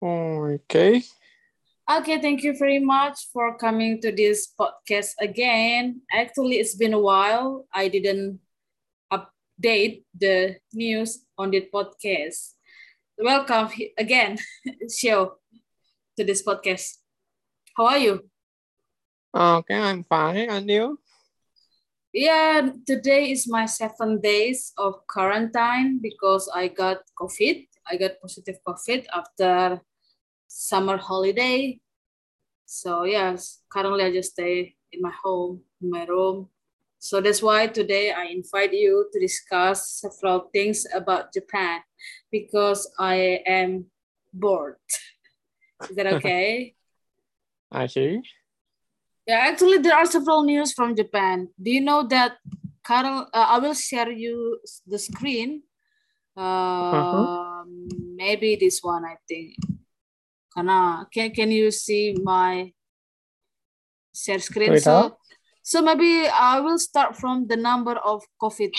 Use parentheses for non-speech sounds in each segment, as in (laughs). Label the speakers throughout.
Speaker 1: Okay.
Speaker 2: Okay, thank you very much for coming to this podcast again. Actually, it's been a while. I didn't update the news on the podcast. Welcome again, (laughs) show to this podcast. How are you?
Speaker 1: Okay, I'm fine. And you?
Speaker 2: Yeah, today is my seven days of quarantine because I got COVID. I got positive COVID after summer holiday. So yes, currently I just stay in my home, in my room. So that's why today I invite you to discuss several things about Japan because I am bored. Is that (laughs) okay?
Speaker 1: I see.
Speaker 2: Yeah, actually there are several news from Japan. Do you know that Carol, uh, I will share you the screen. Uh, uh-huh. Maybe this one, I think. Kana, can, can you see my share screen? Wait so, so maybe I will start from the number of COVID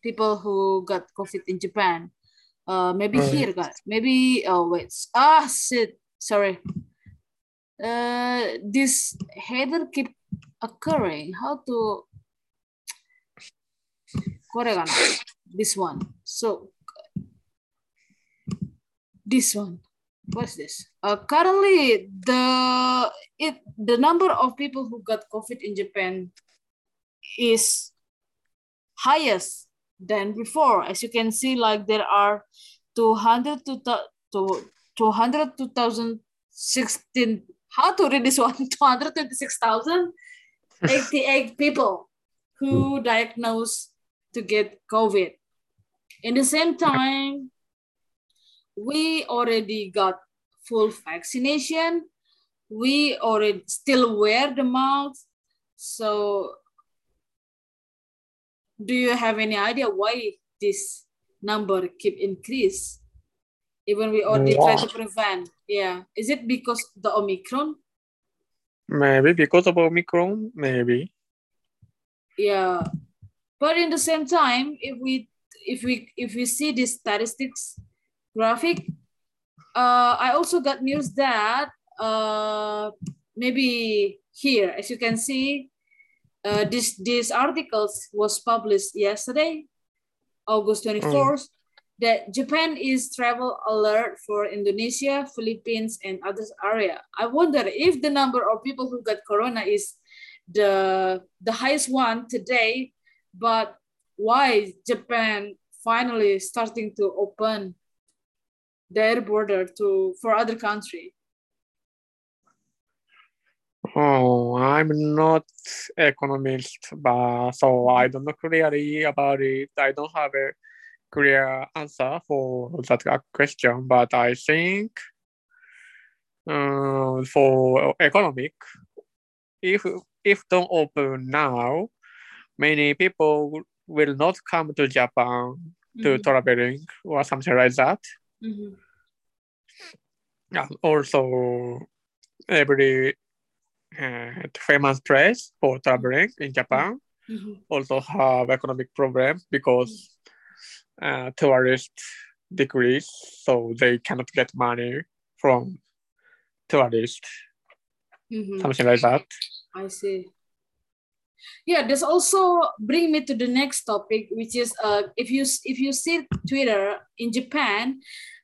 Speaker 2: people who got COVID in Japan. Uh, maybe right. here, guys. Maybe, oh, wait. Ah, shit. Sorry. Uh, this header keep occurring. How to... This one. So, this one what's this? Uh, currently, the it the number of people who got COVID in Japan is highest than before. As you can see, like there are 200 to, to 200 2016. How to read this one? (laughs) 226,088 people who diagnosed to get COVID. In the same time, we already got full vaccination. We already still wear the mask. So do you have any idea why this number keep increase? Even we already try to prevent. Yeah. Is it because the Omicron?
Speaker 1: Maybe because of Omicron, maybe.
Speaker 2: Yeah. But in the same time, if we if we if we see these statistics graphic. Uh, I also got news that uh, maybe here, as you can see, uh, this this articles was published yesterday, August 24th, mm. that Japan is travel alert for Indonesia, Philippines, and other area. I wonder if the number of people who got corona is the the highest one today, but why Japan finally starting to open their border to for other country?
Speaker 1: Oh, I'm not economist, but so I don't know clearly about it. I don't have a clear answer for that question, but I think uh, for economic, if if don't open now, many people will not come to Japan to mm -hmm. traveling or something like that. Mm-hmm. also, every uh, famous place for traveling in Japan mm-hmm. also have economic problems because uh, tourists decrease, so they cannot get money from tourists. Mm-hmm. Something like that.
Speaker 2: I see. Yeah, this also bring me to the next topic, which is uh, if you if you see Twitter in Japan,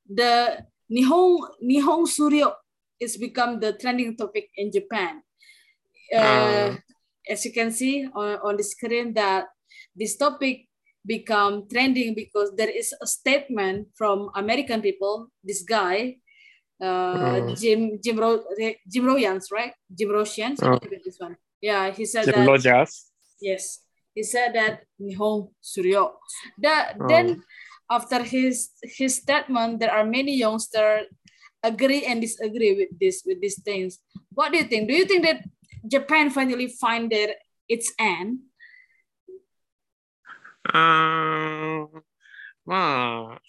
Speaker 2: the Nihon Nihon Shuryo is become the trending topic in Japan. Uh, uh. As you can see on, on the screen, that this topic become trending because there is a statement from American people. This guy, uh, uh. Jim Jim Ro, Jim Rogers, right? Jim Rogers. Uh. Yeah, he said that. Yes, he said that Nihon Shuryo. That uh. then after his his statement, there are many youngsters agree and disagree with this with these things. What do you think? Do you think that Japan finally find their its end?
Speaker 1: Um, well,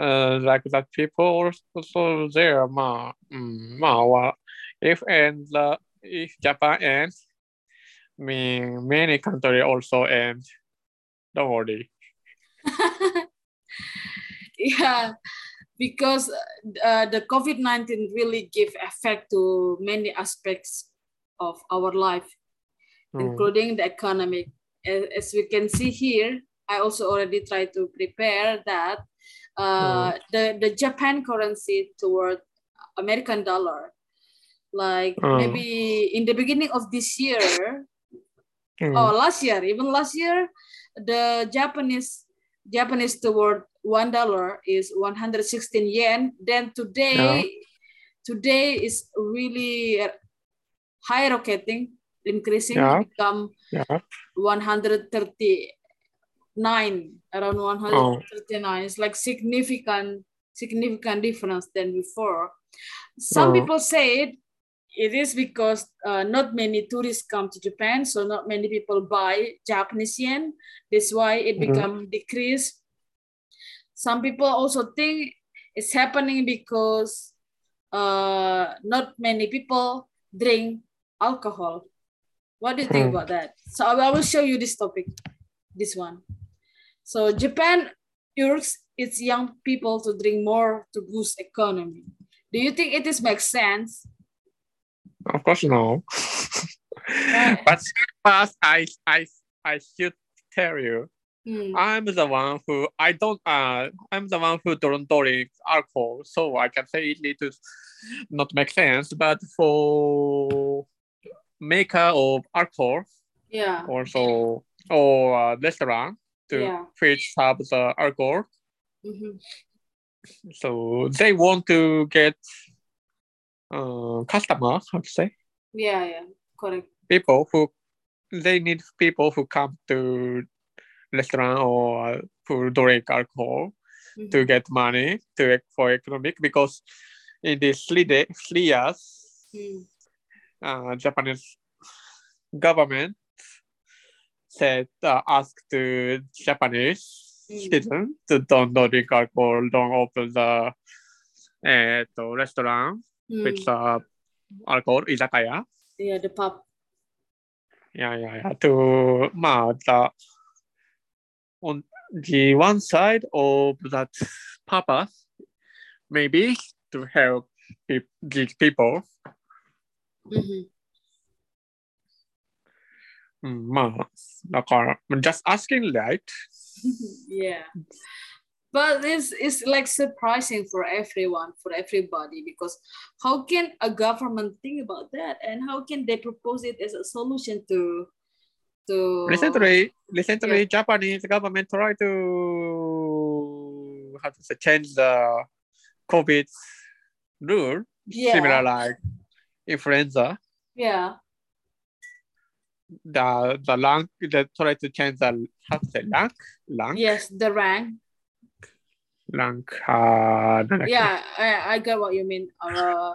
Speaker 1: uh, like that people also there, ma, um, ma, if and uh, if Japan ends, mean many country also end. Don't worry. (laughs)
Speaker 2: yeah because uh, the COVID-19 really give effect to many aspects of our life, mm. including the economic. As, we can see here, I also already tried to prepare that uh, mm. the, the Japan currency toward American dollar, like mm. maybe in the beginning of this year, mm. or last year, even last year, the Japanese Japanese toward one dollar is 116 yen. Then today, today is really high rocketing, increasing yeah. become yeah. 139 around 139. Oh. It's like significant significant difference than before. Some oh. people say it is because uh, not many tourists come to Japan, so not many people buy Japanese yen. That's why it mm-hmm. become decreased. Some people also think it's happening because uh, not many people drink alcohol. What do you think mm. about that? So I will show you this topic, this one. So Japan urges its young people to drink more to boost economy. Do you think it is makes sense?
Speaker 1: Of course, no. but first, I, I, I should tell you, mm. I'm the one who I don't. Uh, I'm the one who don't drink alcohol, so I can say it to not make sense. But for maker of alcohol,
Speaker 2: yeah,
Speaker 1: also or uh, restaurant to yeah. which have the alcohol. Mm-hmm. So they want to get uh, customer, how to say?
Speaker 2: Yeah, yeah, correct.
Speaker 1: People who they need people who come to restaurant or who drink alcohol mm-hmm. to get money to for economic because in these three day, three years, mm. uh, Japanese government said uh, asked to Japanese mm. citizens to don't drink alcohol, don't open the uh, restaurant mm. with uh, alcohol, izakaya.
Speaker 2: Yeah, the pub.
Speaker 1: Yeah, yeah, yeah. To, まあ, the, on the one side of that purpose, maybe to help pe- these people. Mm-hmm. うん、まあ、だから、just asking right? (laughs)
Speaker 2: yeah. but this is like surprising for everyone for everybody because how can a government think about that? And how can they propose it as a solution to to
Speaker 1: recently recently yeah. japanese government tried to how to say change the covid rule yeah. similar like influenza.
Speaker 2: Yeah.
Speaker 1: The the rank they try to change the how to say rank rank
Speaker 2: yes the rank
Speaker 1: Langka.
Speaker 2: Yeah, I, I get what you mean. Uh,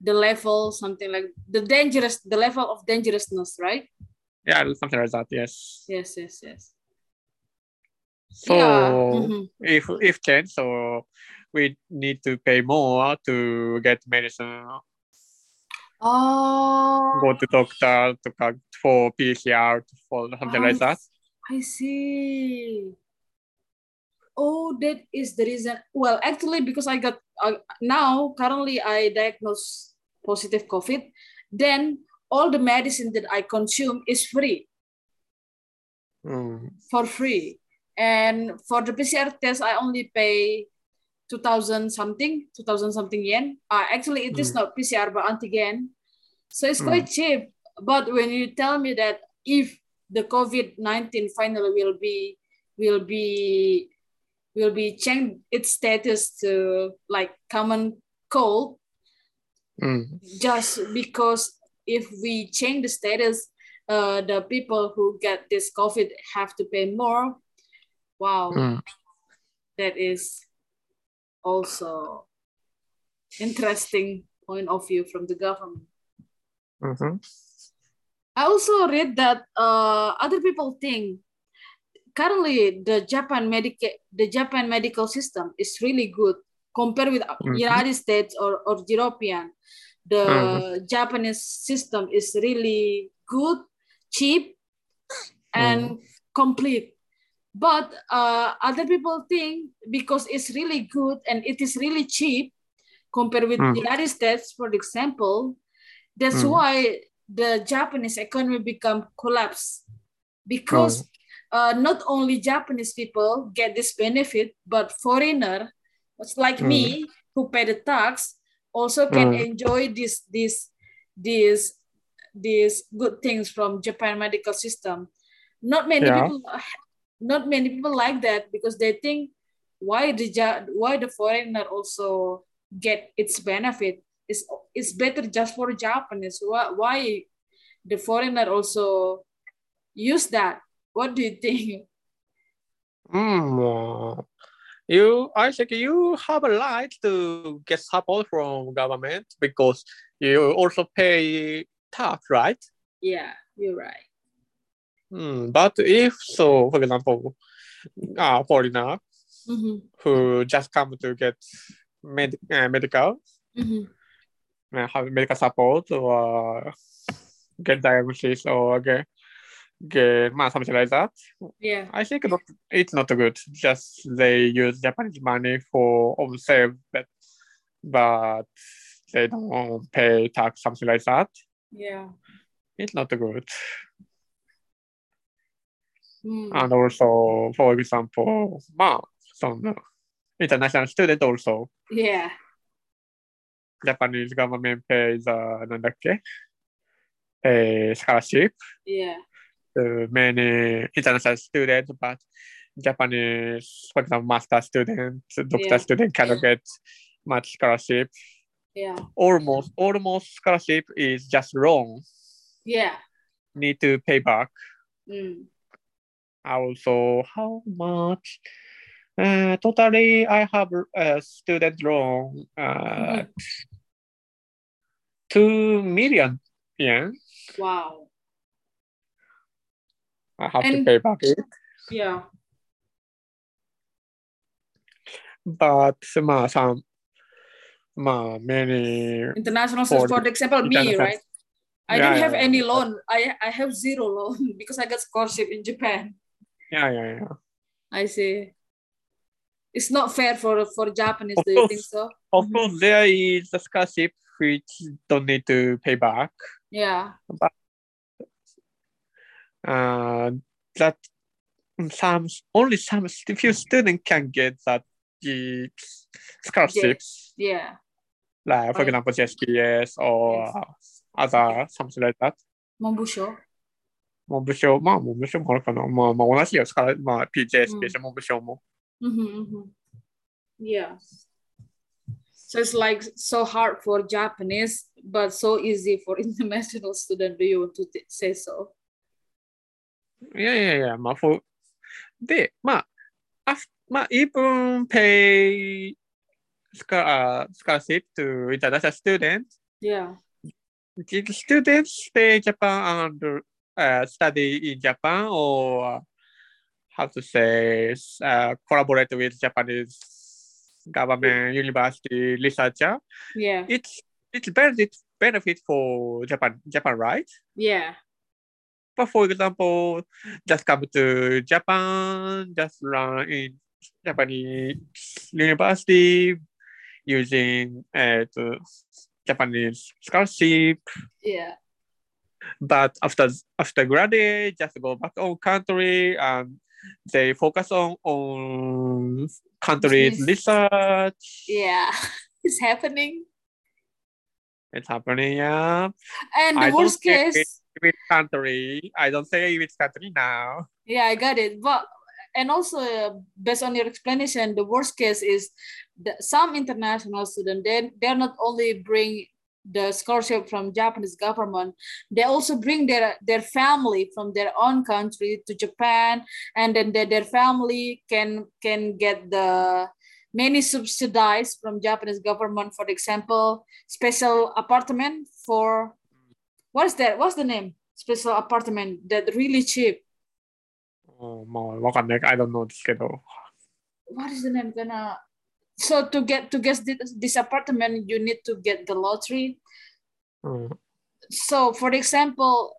Speaker 2: the level, something like the dangerous, the level of dangerousness, right?
Speaker 1: Yeah, something like that. Yes.
Speaker 2: Yes, yes, yes.
Speaker 1: So yeah. mm-hmm. if if can, so we need to pay more to get medicine.
Speaker 2: Oh.
Speaker 1: Go to doctor to for PCR for something like that.
Speaker 2: I see oh that is the reason well actually because i got uh, now currently i diagnose positive covid then all the medicine that i consume is free mm. for free and for the pcr test i only pay 2000 something 2000 something yen uh, actually it mm. is not pcr but antigen so it's quite mm. cheap but when you tell me that if the covid-19 finally will be will be will be change its status to like common cold mm. just because if we change the status uh, the people who get this covid have to pay more wow mm. that is also interesting point of view from the government
Speaker 1: mm-hmm.
Speaker 2: i also read that uh, other people think currently the Japan medical the Japan medical system is really good compared with mm-hmm. United States or, or European. The mm-hmm. Japanese system is really good, cheap, and mm-hmm. complete. but uh, other people think because it's really good and it is really cheap compared with mm. United States, for example, that's mm. why the Japanese economy become collapse because oh. Uh, not only Japanese people get this benefit, but foreigner, like mm. me who pay the tax, also can mm. enjoy this this this these good things from Japan medical system. Not many yeah. people, not many people like that because they think why the why the foreigner also get its benefit. It's, it's better just for Japanese. Why, why the foreigner also use that? What do you think? (laughs)
Speaker 1: Mm, you, I think you have a right to get support from government because you also pay tax, right?
Speaker 2: Yeah, you're right.
Speaker 1: Mm, but if so, for example, uh, foreigner mm-hmm. who just come to get med- uh, medical, mm-hmm. uh, have medical support or get diagnosis or get get something like that.
Speaker 2: Yeah, I
Speaker 1: think not, it's not good. Just they use Japanese money for themselves, but but they don't pay tax something like that.
Speaker 2: Yeah,
Speaker 1: it's not good.
Speaker 2: Mm.
Speaker 1: And also, for example, まあ、その international student also.
Speaker 2: Yeah.
Speaker 1: Japanese government pays uh, なんだっけ a scholarship
Speaker 2: yeah.
Speaker 1: to many international students, but Japanese, for example, master student, doctor yeah. student cannot get much scholarship.
Speaker 2: Yeah.
Speaker 1: Almost, almost scholarship is just loan.
Speaker 2: Yeah.
Speaker 1: Need to pay back.
Speaker 2: Mm.
Speaker 1: Also, how much? Uh, totally, I have a student loan. Uh, mm-hmm. two million yen.
Speaker 2: Wow.
Speaker 1: I have and, to pay back it.
Speaker 2: Yeah.
Speaker 1: But some, some many
Speaker 2: international for, for example me right I yeah, don't have yeah, any yeah. loan. I I have zero loan (laughs) because I got scholarship in Japan.
Speaker 1: Yeah, yeah, yeah.
Speaker 2: I see. It's not fair for for Japanese. Of do course, you think so?
Speaker 1: Of course, there is a scholarship which don't need to pay back.
Speaker 2: Yeah.
Speaker 1: But uh, that some only some few students can get that the scholarships.
Speaker 2: Yeah.
Speaker 1: Like for example, JSPS or yes. other something like that.
Speaker 2: 文部省
Speaker 1: 文部省、まあ文部省もあるかな。まあまあ同じよ。まあ PJSPS、文部省も。
Speaker 2: Mm-hmm, mm-hmm. Yeah. So it's like so hard for Japanese, but so easy for international (laughs) student. Do you want to say so?
Speaker 1: いやいやいや、まあ、for で、まあ、あまあ、even pay scholar, scholarship to international students.
Speaker 2: Yeah.
Speaker 1: Did students stay Japan and uh, study in Japan or how to say uh, collaborate with Japanese government university researcher.
Speaker 2: Yeah.
Speaker 1: It's it's benefit benefit for Japan Japan, right?
Speaker 2: Yeah.
Speaker 1: But for example, just come to Japan, just learn in Japanese university using uh, Japanese scholarship.
Speaker 2: Yeah.
Speaker 1: But after after graduate, just go back home country and they focus on on countries research.
Speaker 2: Yeah, (laughs) it's happening.
Speaker 1: It's happening, yeah.
Speaker 2: And the I worst case,
Speaker 1: which country? I don't say which country now.
Speaker 2: Yeah, I got it. But and also uh, based on your explanation, the worst case is that some international students they they're not only bring the scholarship from Japanese government, they also bring their, their family from their own country to Japan, and then their, their family can can get the many subsidized from Japanese government. For example, special apartment for what is that? What's the name? Special apartment that really cheap.
Speaker 1: Oh, I don't know this
Speaker 2: What is the name? Gonna so to get to get this, this apartment you need to get the lottery
Speaker 1: mm.
Speaker 2: so for example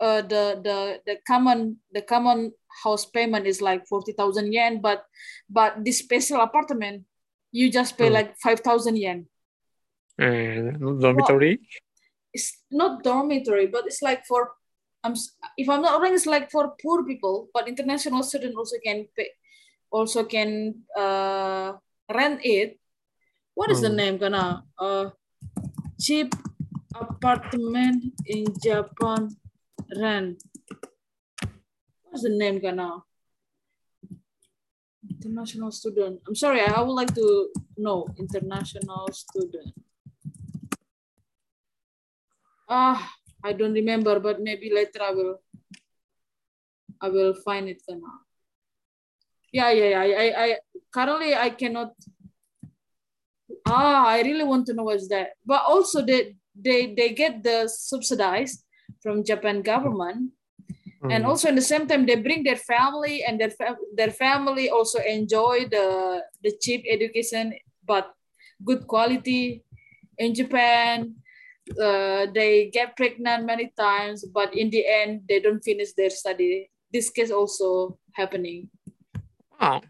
Speaker 2: uh, the the the common the common house payment is like 40,000 yen, but but this special apartment, you just pay mm. like 5,000 yen.
Speaker 1: And dormitory? Well,
Speaker 2: it's not dormitory, but it's like for, I'm, if I'm not wrong, it's like for poor people, but international student also can pay, also can uh, rent it. What is mm. the hmm. name, Kana? Uh, cheap apartment in Japan rent what's the name Gana? International student. I'm sorry, I would like to know international student. Ah, I don't remember, but maybe later I will I will find it Gana. Yeah, yeah, yeah. I, I currently I cannot ah, I really want to know what's that. But also they they they get the subsidized from Japan government Mm. And also in the same time, they bring their family and their, fa- their family also enjoy the, the cheap education, but good quality. In Japan, uh, they get pregnant many times, but in the end, they don't finish their study. This case also happening.
Speaker 1: Wow.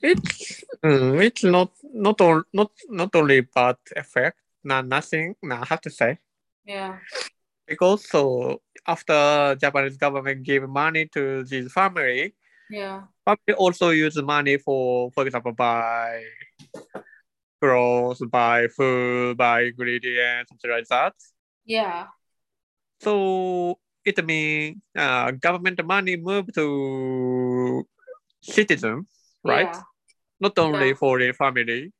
Speaker 1: It's mm, it's not not all not not only bad effect. Not nothing. No, I have to say.
Speaker 2: Yeah.
Speaker 1: Because so after Japanese government give money to this family,
Speaker 2: yeah,
Speaker 1: family also use money for, for example, buy clothes, by food, by ingredients, something like that.
Speaker 2: Yeah.
Speaker 1: So it means uh, government money move to citizens, right? Yeah. Not only yeah. for the family,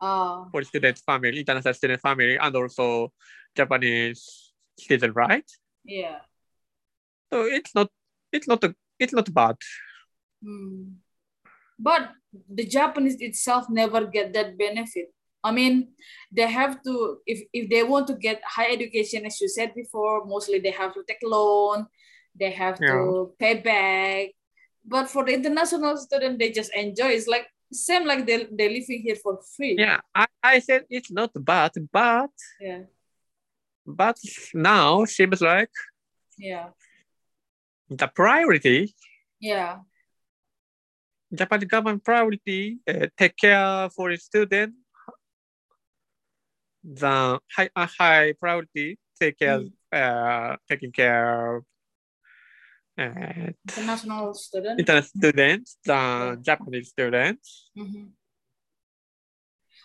Speaker 2: uh,
Speaker 1: for student family, international student family, and also Japanese citizen, right?
Speaker 2: Yeah.
Speaker 1: So it's not it's not a, it's not bad.
Speaker 2: Hmm. But the Japanese itself never get that benefit. I mean, they have to if if they want to get high education, as you said before, mostly they have to take loan, they have yeah. to pay back. But for the international student, they just enjoy. It's like same like they they're living here for free.
Speaker 1: Yeah, I, I said it's not bad, but
Speaker 2: yeah
Speaker 1: but now seems like
Speaker 2: yeah
Speaker 1: the priority
Speaker 2: yeah
Speaker 1: Japanese government priority uh, take care for the student the high uh, high priority take care mm. uh, taking care of
Speaker 2: uh, international students
Speaker 1: international students the yeah. Japanese students
Speaker 2: mm-hmm.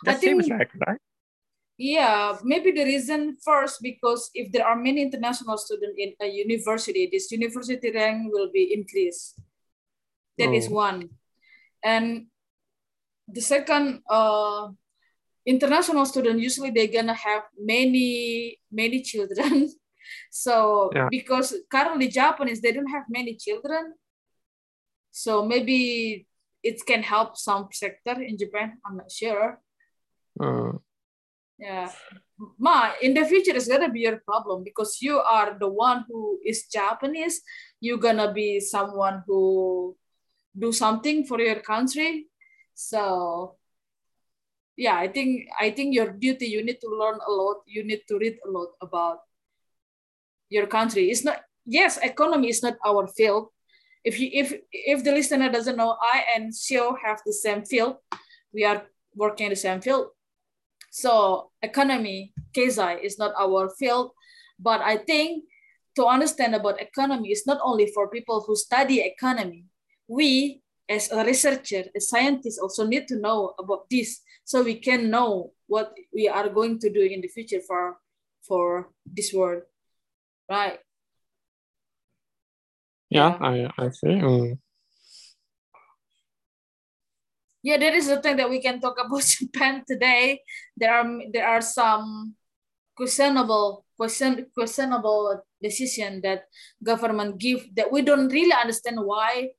Speaker 1: that I seems think, like right
Speaker 2: yeah, maybe the reason first because if there are many international students in a university, this university rank will be increased. That oh. is one. And the second, uh, international student usually they're gonna have many many children. (laughs) so yeah. because currently Japanese they don't have many children, so maybe it can help some sector in Japan. I'm not sure.
Speaker 1: Uh
Speaker 2: yeah ma in the future it's gonna be your problem because you are the one who is japanese you're gonna be someone who do something for your country. So yeah i think i think your duty you need to learn a lot. You need to read a lot about your country. It's not yes economy is not our field. If you if if the listener doesn't know i and Shio have the same field. We are working in the same field. So economy, Keizai is not our field, but I think to understand about economy is not only for people who study economy. We as a researcher, as scientists also need to know about this so we can know what we are going to do in the future for, for this world, right?
Speaker 1: Yeah, yeah. I, I see. Mm
Speaker 2: yeah that is the thing that we can talk about (laughs) japan today there are there are some questionable question questionable decision that government give that we don't really understand why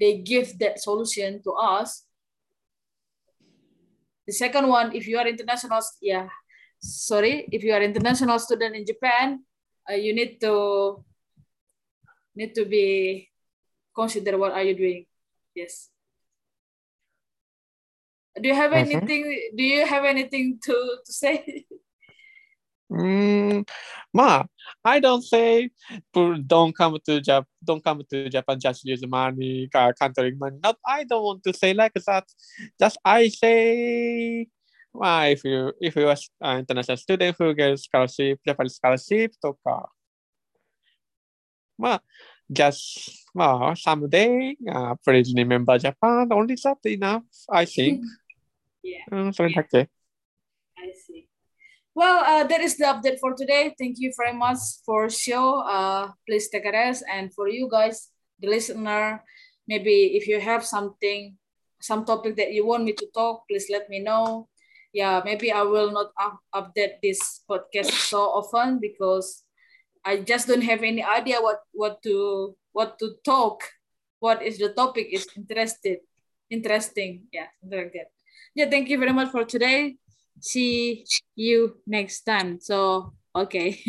Speaker 2: they give that solution to us the second one if you are international yeah sorry if you are international student in japan uh, you need to need to be consider what are you doing yes do you have anything? Do you have anything to to say? (laughs)
Speaker 1: Mm, ma, I don't say don't come to Japan. Don't come to Japan. Just use money, uh, country money. Not. I don't want to say like that. Just I say, well, if you if you are an international student who gets scholarship, Japanese scholarship, とか。まあ、just まあ someday, uh, please remember Japan. Only that enough, I think. (laughs)
Speaker 2: yeah.
Speaker 1: うん、それだけ。
Speaker 2: Well, uh, that is the update for today. Thank you very much for show. Uh, please take a rest. And for you guys, the listener, maybe if you have something, some topic that you want me to talk, please let me know. Yeah, maybe I will not up- update this podcast so often because I just don't have any idea what what to what to talk. What is the topic is interested, interesting. Yeah, like that. Yeah, thank you very much for today see you next time. So, okay. (laughs)